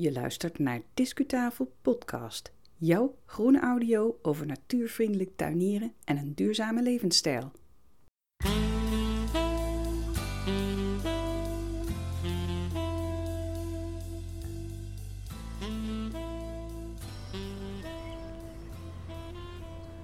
Je luistert naar Discutafel Podcast. Jouw groene audio over natuurvriendelijk tuinieren en een duurzame levensstijl.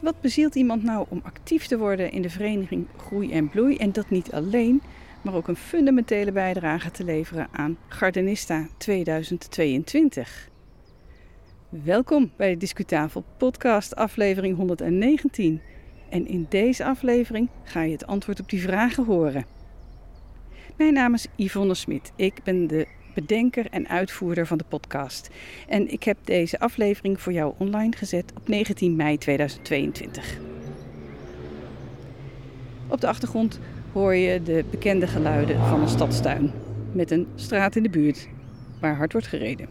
Wat bezielt iemand nou om actief te worden in de vereniging Groei en Bloei en dat niet alleen, maar ook een fundamentele bijdrage te leveren aan Gardenista 2022? Welkom bij de Discutafel podcast aflevering 119. En in deze aflevering ga je het antwoord op die vragen horen. Mijn naam is Yvonne Smit. Ik ben de bedenker en uitvoerder van de podcast. En ik heb deze aflevering voor jou online gezet op 19 mei 2022. Op de achtergrond hoor je de bekende geluiden van een stadstuin met een straat in de buurt waar hard wordt gereden.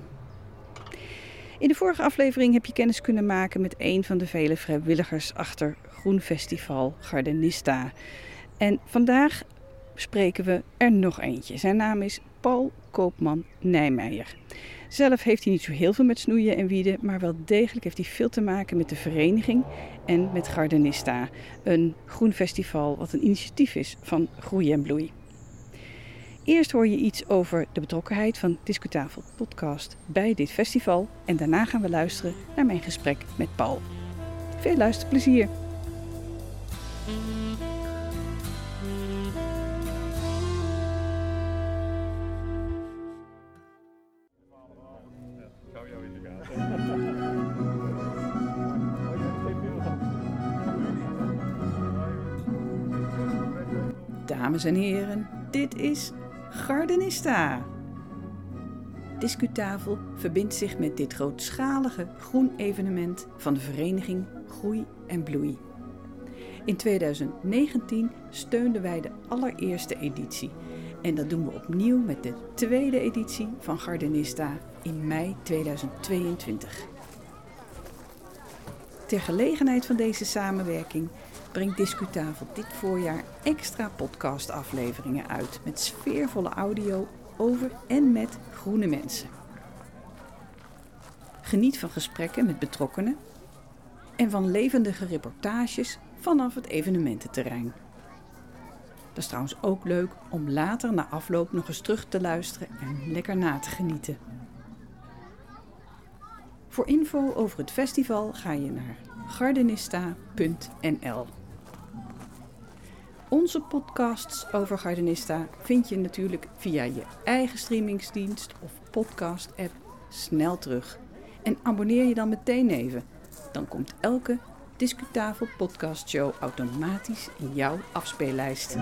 In de vorige aflevering heb je kennis kunnen maken met een van de vele vrijwilligers achter Groenfestival Gardenista. En vandaag spreken we er nog eentje. Zijn naam is Paul Koopman Nijmeijer. Zelf heeft hij niet zo heel veel met snoeien en wieden, maar wel degelijk heeft hij veel te maken met de vereniging en met Gardenista, een groen festival wat een initiatief is van Groei en Bloei. Eerst hoor je iets over de betrokkenheid van Discutafel Podcast bij dit festival en daarna gaan we luisteren naar mijn gesprek met Paul. Veel luisterplezier! Dames en heren, dit is Gardenista. Discutafel verbindt zich met dit grootschalige groen evenement van de vereniging Groei en Bloei. In 2019 steunden wij de allereerste editie en dat doen we opnieuw met de tweede editie van Gardenista in mei 2022. Ter gelegenheid van deze samenwerking brengt Discutafel dit voorjaar extra podcastafleveringen uit met sfeervolle audio over en met groene mensen. Geniet van gesprekken met betrokkenen en van levendige reportages vanaf het evenemententerrein. Dat is trouwens ook leuk om later na afloop nog eens terug te luisteren en lekker na te genieten. Voor info over het festival ga je naar gardenista.nl. Onze podcasts over Gardenista vind je natuurlijk via je eigen streamingsdienst of podcast-app snel terug. En abonneer je dan meteen even. Dan komt elke Discutafel podcast show automatisch in jouw afspeellijst.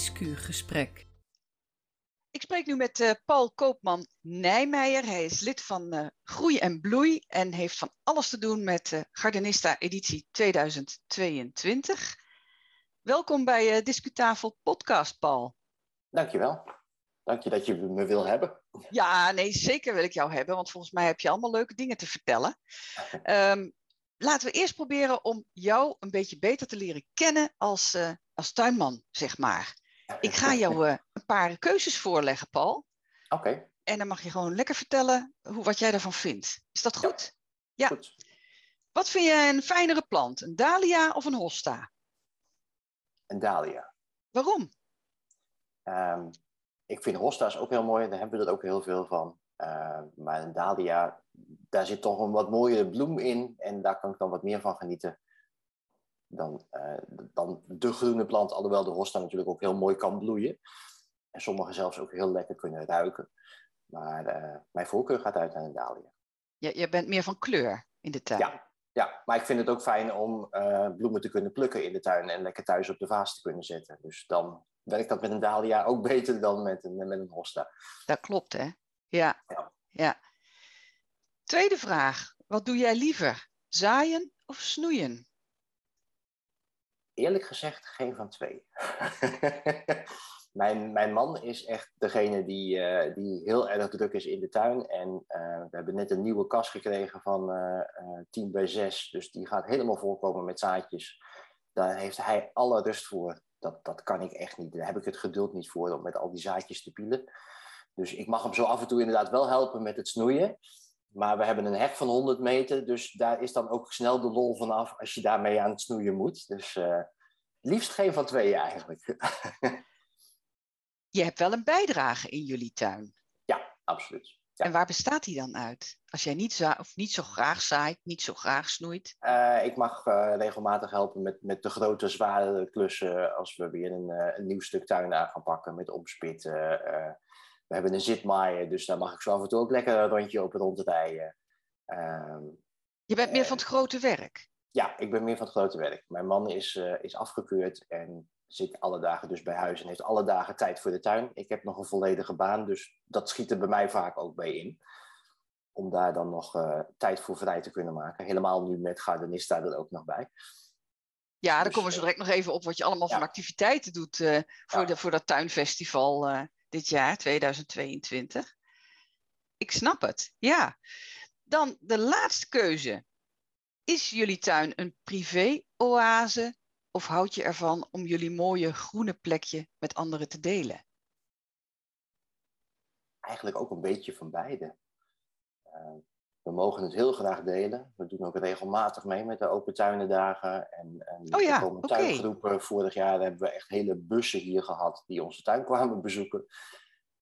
Discu-gesprek. Ik spreek nu met uh, Paul Koopman Nijmeijer. Hij is lid van uh, Groei en Bloei en heeft van alles te doen met uh, Gardenista editie 2022. Welkom bij uh, Discutafel Podcast, Paul. Dankjewel. Dank je dat je me wil hebben. Ja, nee, zeker wil ik jou hebben, want volgens mij heb je allemaal leuke dingen te vertellen. Um, laten we eerst proberen om jou een beetje beter te leren kennen als, uh, als tuinman, zeg maar. Ik ga jou uh, een paar keuzes voorleggen, Paul. Oké. Okay. En dan mag je gewoon lekker vertellen hoe, wat jij daarvan vindt. Is dat goed? Ja. ja. Goed. Wat vind je een fijnere plant? Een dahlia of een hosta? Een dahlia. Waarom? Um, ik vind hosta's ook heel mooi. Daar hebben we er ook heel veel van. Uh, maar een dahlia, daar zit toch een wat mooiere bloem in. En daar kan ik dan wat meer van genieten. Dan, uh, dan de groene plant. Alhoewel de hosta natuurlijk ook heel mooi kan bloeien. En sommige zelfs ook heel lekker kunnen ruiken. Maar uh, mijn voorkeur gaat uit naar een dahlia. Je, je bent meer van kleur in de tuin? Ja, ja, maar ik vind het ook fijn om uh, bloemen te kunnen plukken in de tuin en lekker thuis op de vaas te kunnen zetten. Dus dan werkt dat met een dahlia ook beter dan met een, met een hosta. Dat klopt, hè? Ja. ja. ja. Tweede vraag. Wat doe jij liever? Zaaien of snoeien? Eerlijk gezegd, geen van twee. Mijn, mijn man is echt degene die, uh, die heel erg druk is in de tuin. En uh, we hebben net een nieuwe kast gekregen van uh, 10 bij 6. Dus die gaat helemaal voorkomen met zaadjes. Daar heeft hij alle rust voor. Dat, dat kan ik echt niet. Daar heb ik het geduld niet voor om met al die zaadjes te pielen. Dus ik mag hem zo af en toe inderdaad wel helpen met het snoeien. Maar we hebben een hek van 100 meter. Dus daar is dan ook snel de lol vanaf als je daarmee aan het snoeien moet. Dus liefst geen van twee eigenlijk. je hebt wel een bijdrage in jullie tuin. Ja, absoluut. Ja. En waar bestaat die dan uit? Als jij niet, za of niet zo graag zaait, niet zo graag snoeit? Uh, ik mag uh, regelmatig helpen met, met de grote, zware klussen. Als we weer een, uh, een nieuw stuk tuin aan gaan pakken met opspitten. We hebben een zitmaaier, dus daar mag ik zo af en toe ook lekker een rondje op rondrijden. Ehm, Je bent meer van het grote werk? Ja, ik ben meer van het grote werk. Mijn man is, is afgekeurd en zit alle dagen dus bij huis en heeft alle dagen tijd voor de tuin. Ik heb nog een volledige baan, dus dat schiet er bij mij vaak ook bij in. Om daar dan nog uh, tijd voor vrij te kunnen maken. Helemaal nu met Gardenista er ook nog bij. Ja, dus, dan komen we zo direct nog even op wat je allemaal ja. van activiteiten doet uh, voor, ja. de, voor dat tuinfestival dit jaar, 2022. Ik snap het, ja. Dan de laatste keuze. Is jullie tuin een privé-oase of houd je ervan om jullie mooie groene plekje met anderen te delen? Eigenlijk ook een beetje van beide. Uh, we mogen het heel graag delen. We doen ook regelmatig mee met de open tuinendagen. En, en oh ja, komen tuingroepen. Okay. Vorig jaar hebben we echt hele bussen hier gehad die onze tuin kwamen bezoeken.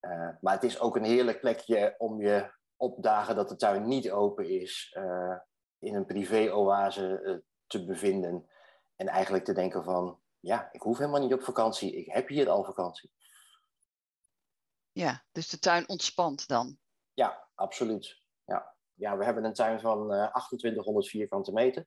Uh, maar het is ook een heerlijk plekje om je op dagen dat de tuin niet open is, uh, in een privé-oase te bevinden. En eigenlijk te denken van, ja, ik hoef helemaal niet op vakantie. Ik heb hier al vakantie. Ja, dus de tuin ontspant dan? Ja, absoluut. Ja, we hebben een tuin van uh, 2800 vierkante meter.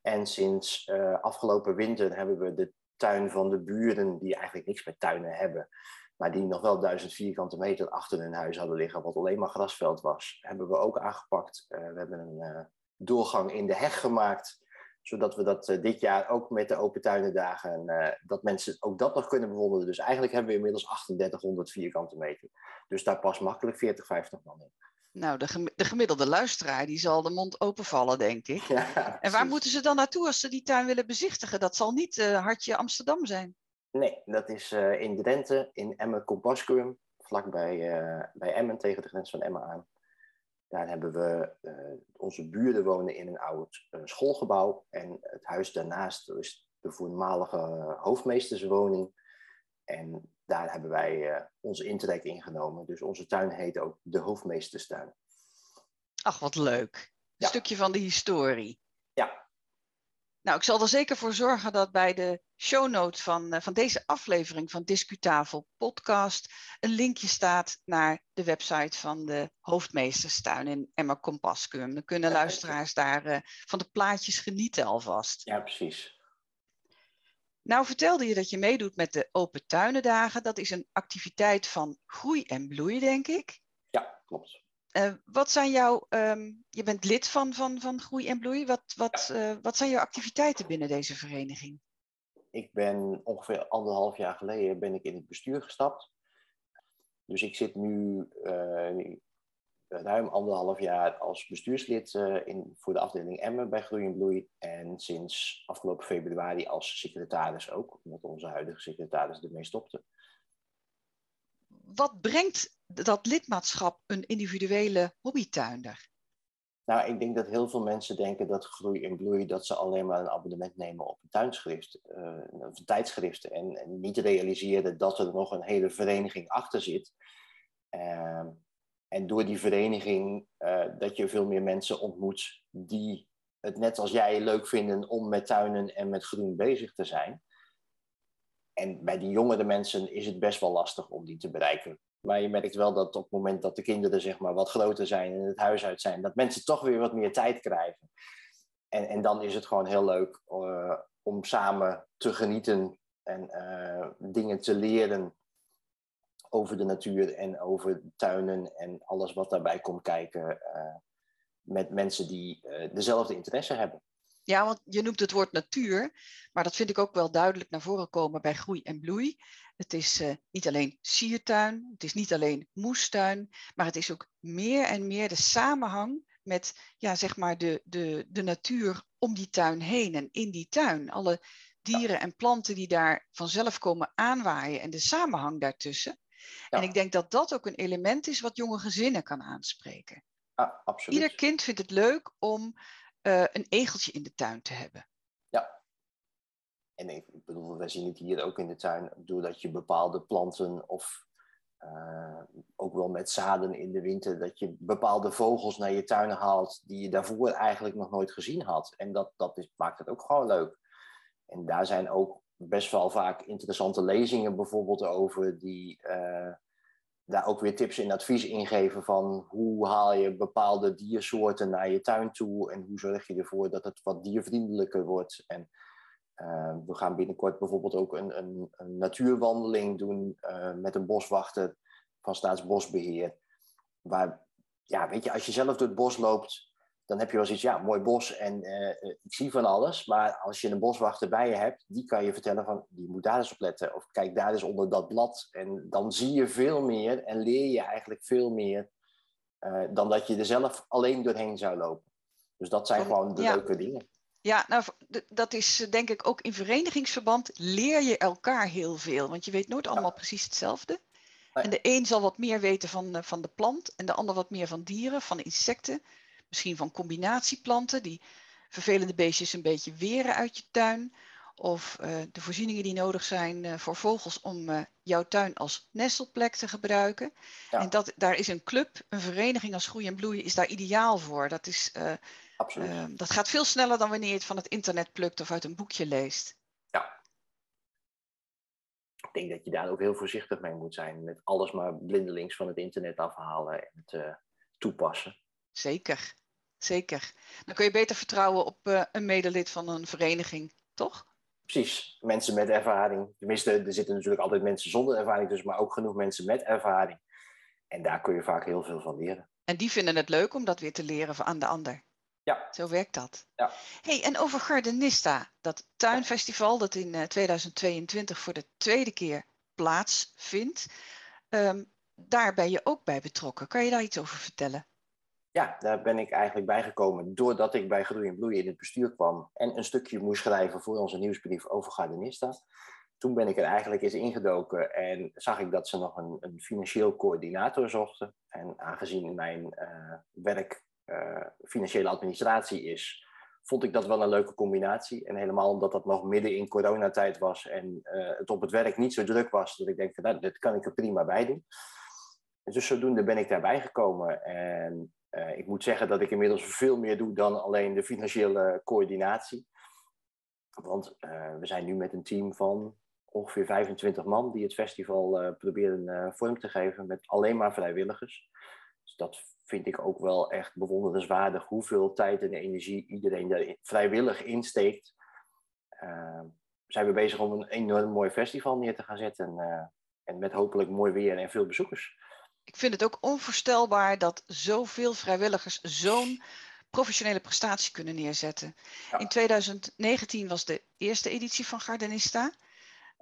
En sinds uh, afgelopen winter hebben we de tuin van de buren, die eigenlijk niks met tuinen hebben, maar die nog wel 1000 vierkante meter achter hun huis hadden liggen, wat alleen maar grasveld was, hebben we ook aangepakt. Uh, we hebben een uh, doorgang in de heg gemaakt zodat we dat dit jaar ook met de Open Tuinendagen, dat mensen ook dat nog kunnen bewonderen. Dus eigenlijk hebben we inmiddels 3800 vierkante meter. Dus daar past makkelijk 40, 50 man in. Nou, de, gem de gemiddelde luisteraar die zal de mond openvallen, denk ik. Ja, en waar moeten ze dan naartoe als ze die tuin willen bezichtigen? Dat zal niet uh, Hartje Amsterdam zijn. Nee, dat is in Drenthe, in Emmen-Compascuum, vlakbij bij Emmen, tegen de grens van Emmen aan. Daar hebben we, uh, onze buren wonen in een oud uh, schoolgebouw. En het huis daarnaast is de voormalige hoofdmeesterswoning. En daar hebben wij uh, onze intrek ingenomen. Dus onze tuin heet ook de Hoofdmeesterstuin. Ach, wat leuk. Een stukje van de historie. Ja. Nou, ik zal er zeker voor zorgen dat bij de show notes van, van deze aflevering van Discutafel podcast een linkje staat naar de website van de hoofdmeesterstuin in Emma Compascum. Dan kunnen luisteraars daar uh, van de plaatjes genieten alvast. Ja, precies. Nou vertelde je dat je meedoet met de Open Tuinendagen. Dat is een activiteit van groei en bloei, denk ik. Ja, klopt. Uh, wat zijn jouw, um, je bent lid van, van, van Groei en Bloei. Wat, wat, uh, wat zijn jouw activiteiten binnen deze vereniging? Ik ben ongeveer anderhalf jaar geleden ben ik in het bestuur gestapt. Dus ik zit nu uh, ruim anderhalf jaar als bestuurslid in, voor de afdeling Emmen bij Groei en Bloei. En sinds afgelopen februari als secretaris ook, omdat onze huidige secretaris ermee stopte. Wat brengt dat lidmaatschap een individuele hobbytuinder? Nou, ik denk dat heel veel mensen denken dat groei en bloei, dat ze alleen maar een abonnement nemen op een tuinschrift, uh, een tijdschrift. En, en, niet realiseren dat er nog een hele vereniging achter zit. Uh, en door die vereniging uh, dat je veel meer mensen ontmoet die het net als jij leuk vinden om met tuinen en met groen bezig te zijn. En bij die jongere mensen is het best wel lastig om die te bereiken. Maar je merkt wel dat op het moment dat de kinderen zeg maar, wat groter zijn en het huis uit zijn, dat mensen toch weer wat meer tijd krijgen. En, en dan is het gewoon heel leuk uh, om samen te genieten en uh, dingen te leren over de natuur en over tuinen en alles wat daarbij komt kijken uh, met mensen die dezelfde interesse hebben. Ja, want je noemt het woord natuur, maar dat vind ik ook wel duidelijk naar voren komen bij groei en bloei. Het is uh, niet alleen siertuin, het is niet alleen moestuin, maar het is ook meer en meer de samenhang met ja, zeg maar de, de, de natuur om die tuin heen en in die tuin. Alle dieren en planten die daar vanzelf komen aanwaaien en de samenhang daartussen. Ja. En ik denk dat dat ook een element is wat jonge gezinnen kan aanspreken. Ja, absoluut. Ieder kind vindt het leuk om uh, een egeltje in de tuin te hebben. Ja. En ik bedoel, wij zien het hier ook in de tuin, doordat je bepaalde planten of uh, ook wel met zaden in de winter, dat je bepaalde vogels naar je tuin haalt die je daarvoor eigenlijk nog nooit gezien had. En dat, dat is, maakt het ook gewoon leuk. En daar zijn ook best wel vaak interessante lezingen bijvoorbeeld over, die uh, daar ook weer tips en advies in geven van hoe haal je bepaalde diersoorten naar je tuin toe en hoe zorg je ervoor dat het wat diervriendelijker wordt. En uh, we gaan binnenkort bijvoorbeeld ook een, een, een natuurwandeling doen uh, met een boswachter van Staatsbosbeheer. Waar, ja, weet je, als je zelf door het bos loopt, dan heb je wel zoiets, ja, mooi bos en uh, ik zie van alles. Maar als je een boswachter bij je hebt, die kan je vertellen van, die moet daar eens op letten. Of kijk daar eens onder dat blad. En dan zie je veel meer en leer je eigenlijk veel meer uh, dan dat je er zelf alleen doorheen zou lopen. Dus dat zijn gewoon de ja. leuke dingen. Ja, nou, dat is denk ik ook in verenigingsverband leer je elkaar heel veel. Want je weet nooit allemaal ja. precies hetzelfde. Nee. En de een zal wat meer weten van, van de plant en de ander wat meer van dieren, van insecten misschien van combinatieplanten die vervelende beestjes een beetje weren uit je tuin. Of uh, de voorzieningen die nodig zijn uh, voor vogels om uh, jouw tuin als nestelplek te gebruiken. Ja. En dat, daar is een club, een vereniging als Groei en Bloeien, is daar ideaal voor. Dat, is, dat gaat veel sneller dan wanneer je het van het internet plukt of uit een boekje leest. Ja. Ik denk dat je daar ook heel voorzichtig mee moet zijn. Met alles maar blindelings van het internet afhalen en het toepassen. Zeker, zeker. Dan kun je beter vertrouwen op uh, een medelid van een vereniging, toch? Precies, mensen met ervaring. Tenminste, er zitten natuurlijk altijd mensen zonder ervaring tussen, maar ook genoeg mensen met ervaring. En daar kun je vaak heel veel van leren. En die vinden het leuk om dat weer te leren aan de ander. Ja. Zo werkt dat. Ja. Hey, en over Gardenista, dat tuinfestival dat in uh, 2022 voor de tweede keer plaatsvindt. Um, daar ben je ook bij betrokken. Kan je daar iets over vertellen? Ja, daar ben ik eigenlijk bijgekomen doordat ik bij Groei en Bloeien in het bestuur kwam en een stukje moest schrijven voor onze nieuwsbrief over Gardenista. Toen ben ik er eigenlijk eens ingedoken en zag ik dat ze nog een, een financieel coördinator zochten. En aangezien mijn uh, werk uh, financiële administratie is, vond ik dat wel een leuke combinatie. En helemaal omdat dat nog midden in coronatijd was en uh, het op het werk niet zo druk was, dat ik denk van nou, dit kan ik er prima bij doen. Dus zodoende ben ik daarbij gekomen en uh, ik moet zeggen dat ik inmiddels veel meer doe dan alleen de financiële coördinatie. Want uh, we zijn nu met een team van ongeveer 25 man die het festival uh, proberen vorm te geven met alleen maar vrijwilligers. Dus dat vind ik ook wel echt bewonderenswaardig hoeveel tijd en energie iedereen daar vrijwillig insteekt. zijn we bezig om een enorm mooi festival neer te gaan zetten. en met hopelijk mooi weer en veel bezoekers ik vind het ook onvoorstelbaar dat zoveel vrijwilligers zo'n professionele prestatie kunnen neerzetten. Ja. In 2019 was de eerste editie van Gardenista.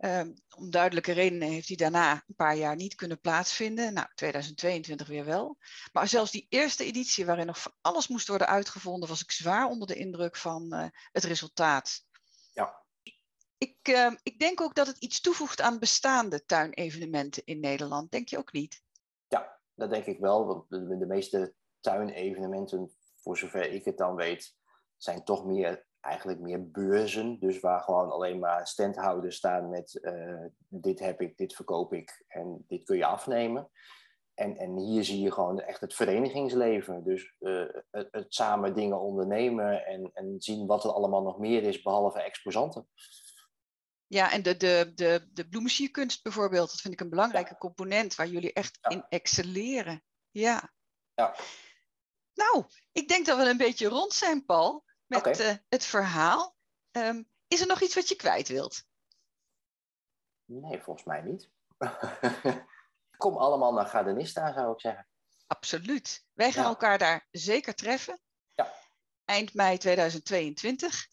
Um, om duidelijke redenen heeft die daarna een paar jaar niet kunnen plaatsvinden. Nou, 2022 weer wel. Maar zelfs die eerste editie, waarin nog van alles moest worden uitgevonden, was ik zwaar onder de indruk van uh, het resultaat. Ja. Ik, uh, ik denk ook dat het iets toevoegt aan bestaande tuinevenementen in Nederland. Denk je ook niet? Dat denk ik wel. Want de, meeste tuinevenementen, voor zover ik het dan weet, zijn toch meer, eigenlijk meer beurzen. Dus waar gewoon alleen maar standhouders staan met uh, dit heb ik, dit verkoop ik en dit kun je afnemen. En, en hier zie je gewoon echt het verenigingsleven. Dus uh, het, het, samen dingen ondernemen en, en zien wat er allemaal nog meer is behalve exposanten. Ja, en de, de, de, de bijvoorbeeld, dat vind ik een belangrijke ja. component waar jullie echt ja. in excelleren. Ja. ja. Nou, ik denk dat we een beetje rond zijn, Paul, met okay. uh, het verhaal. Um, is er nog iets wat je kwijt wilt? Nee, volgens mij niet. Kom allemaal naar Gardenista, zou ik zeggen. Absoluut. Wij gaan elkaar daar zeker treffen. Ja. eind mei 2022.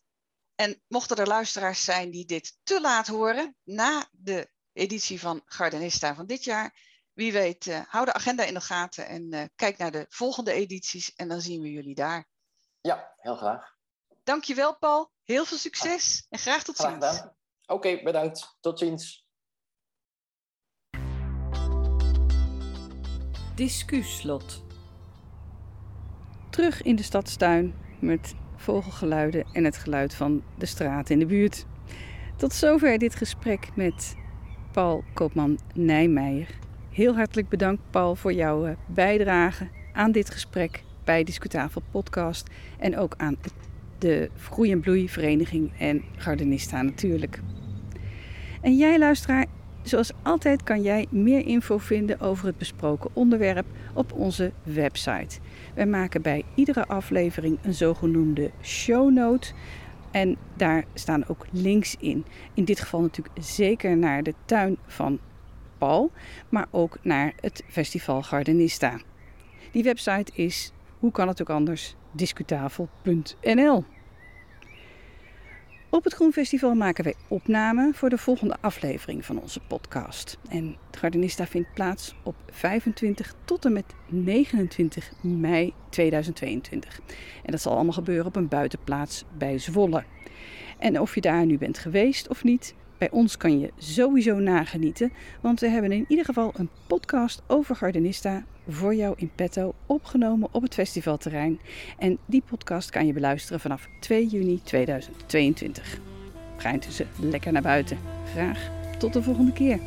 En mochten er luisteraars zijn die dit te laat horen, na de editie van Gardenista van dit jaar, wie weet, uh, hou de agenda in de gaten en uh, kijk naar de volgende edities en dan zien we jullie daar. Ja, heel graag. Dankjewel Paul, heel veel succes en graag tot graag ziens. Oké, okay, bedankt. Tot ziens. Discuslot. Terug in de stadstuin met vogelgeluiden en het geluid van de straat in de buurt. Tot zover dit gesprek met Paul Koopman Nijmeijer. Heel hartelijk bedankt, Paul, voor jouw eh, bijdrage aan dit gesprek bij Discutafel Podcast. En ook aan de Groei en Bloei Vereniging en Gardenista natuurlijk. En jij, luisteraar, zoals altijd kan jij meer info vinden over het besproken onderwerp op onze website. Wij maken bij iedere aflevering een zogenoemde shownote. En daar staan ook links in. In dit geval natuurlijk zeker naar de tuin van Paul, maar ook naar het festival Gardenista. Die website is, hoe kan het ook anders, discutafel.nl. Op het Groenfestival maken wij opnamen voor de volgende aflevering van onze podcast. En Gardenista vindt plaats op 25 tot en met 29 mei 2022. En dat zal allemaal gebeuren op een buitenplaats bij Zwolle. En of je daar nu bent geweest of niet, bij ons kan je sowieso nagenieten, want we hebben in ieder geval een podcast over Gardenista voor jou in petto opgenomen op het festivalterrein. En die podcast kan je beluisteren vanaf 2 juni 2022. Ga intussen lekker naar buiten. Graag tot de volgende keer.